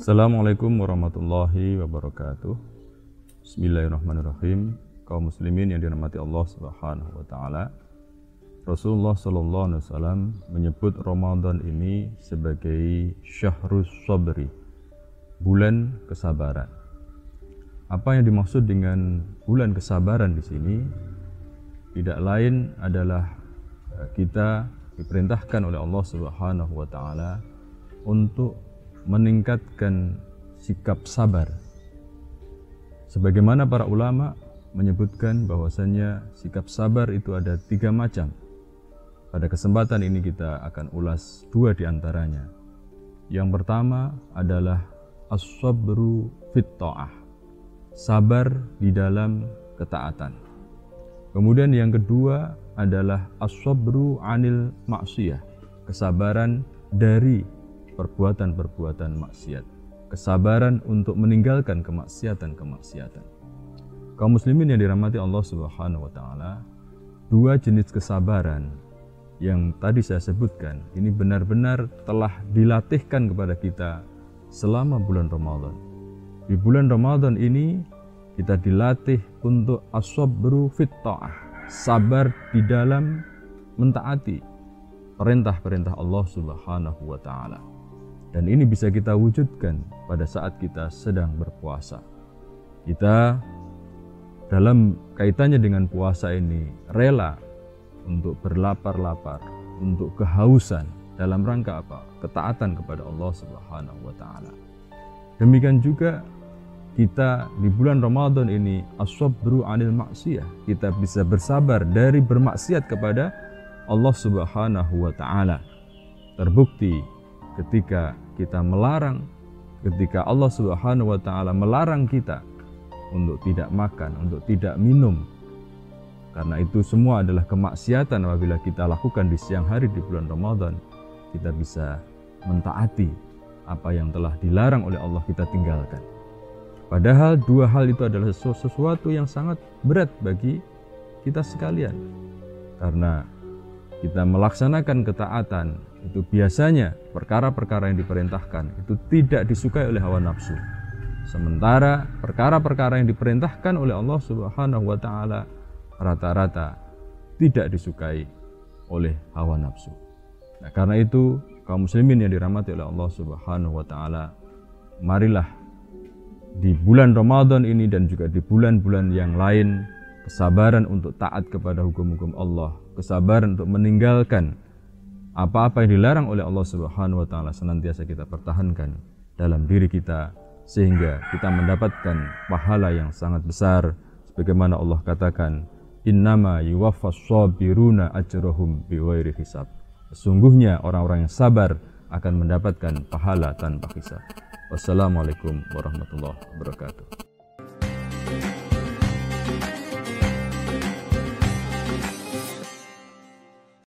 Assalamualaikum warahmatullahi wabarakatuh. Bismillahirrahmanirrahim. Kaum muslimin yang dirahmati Allah Subhanahu wa taala. Rasulullah sallallahu alaihi wasallam menyebut Ramadan ini sebagai syahrus sabri, bulan kesabaran. Apa yang dimaksud dengan bulan kesabaran di sini tidak lain adalah eh, kita diperintahkan oleh Allah Subhanahu wa taala untuk meningkatkan sikap sabar. Sebagaimana para ulama menyebutkan bahwasanya sikap sabar itu ada tiga macam. Pada kesempatan ini kita akan ulas dua di antaranya. Yang pertama adalah as-sabru fit. Sabar di dalam ketaatan. Kemudian yang kedua adalah as-sabru anil maksiyah. Kesabaran dari perbuatan-perbuatan maksiat. Kesabaran untuk meninggalkan kemaksiatan-kemaksiatan. Kaum muslimin yang dirahmati Allah Subhanahu wa taala, dua jenis kesabaran yang tadi saya sebutkan ini benar-benar telah dilatihkan kepada kita selama bulan Ramadan. Di bulan Ramadan ini kita dilatih untuk asobru fit ta'ah, sabar di dalam mentaati perintah-perintah Allah Subhanahu wa taala. Dan ini bisa kita wujudkan pada saat kita sedang berpuasa. Kita dalam kaitannya dengan puasa ini rela untuk berlapar-lapar, untuk kehausan dalam rangka apa? Ketaatan kepada Allah Subhanahu wa taala. Demikian juga kita di bulan Ramadan ini asabru anil maksiyah. Kita bisa bersabar dari bermaksiat kepada Allah Subhanahu wa taala. Terbukti ketika kita melarang, ketika Allah Subhanahu wa taala melarang kita untuk tidak makan, untuk tidak minum. Karena itu semua adalah kemaksiatan apabila kita lakukan di siang hari di bulan Ramadan, kita bisa mentaati apa yang telah dilarang oleh Allah kita tinggalkan. Padahal dua hal itu adalah sesuatu yang sangat berat bagi kita sekalian. Karena kita melaksanakan ketaatan itu biasanya perkara-perkara yang diperintahkan itu tidak disukai oleh hawa nafsu. Sementara perkara-perkara yang diperintahkan oleh Allah Subhanahu wa taala rata-rata tidak disukai oleh hawa nafsu. Nah, karena itu kaum muslimin yang dirahmati oleh Allah Subhanahu wa taala, marilah di bulan Ramadan ini dan juga di bulan-bulan yang lain kesabaran untuk taat kepada hukum-hukum Allah, kesabaran untuk meninggalkan apa-apa yang dilarang oleh Allah Subhanahu wa taala senantiasa kita pertahankan dalam diri kita sehingga kita mendapatkan pahala yang sangat besar. Sebagaimana Allah katakan innama yuwaffas sabiruna ajrahum bighairi hisab. Sesungguhnya orang-orang yang sabar akan mendapatkan pahala tanpa hisab. Wassalamualaikum warahmatullahi wabarakatuh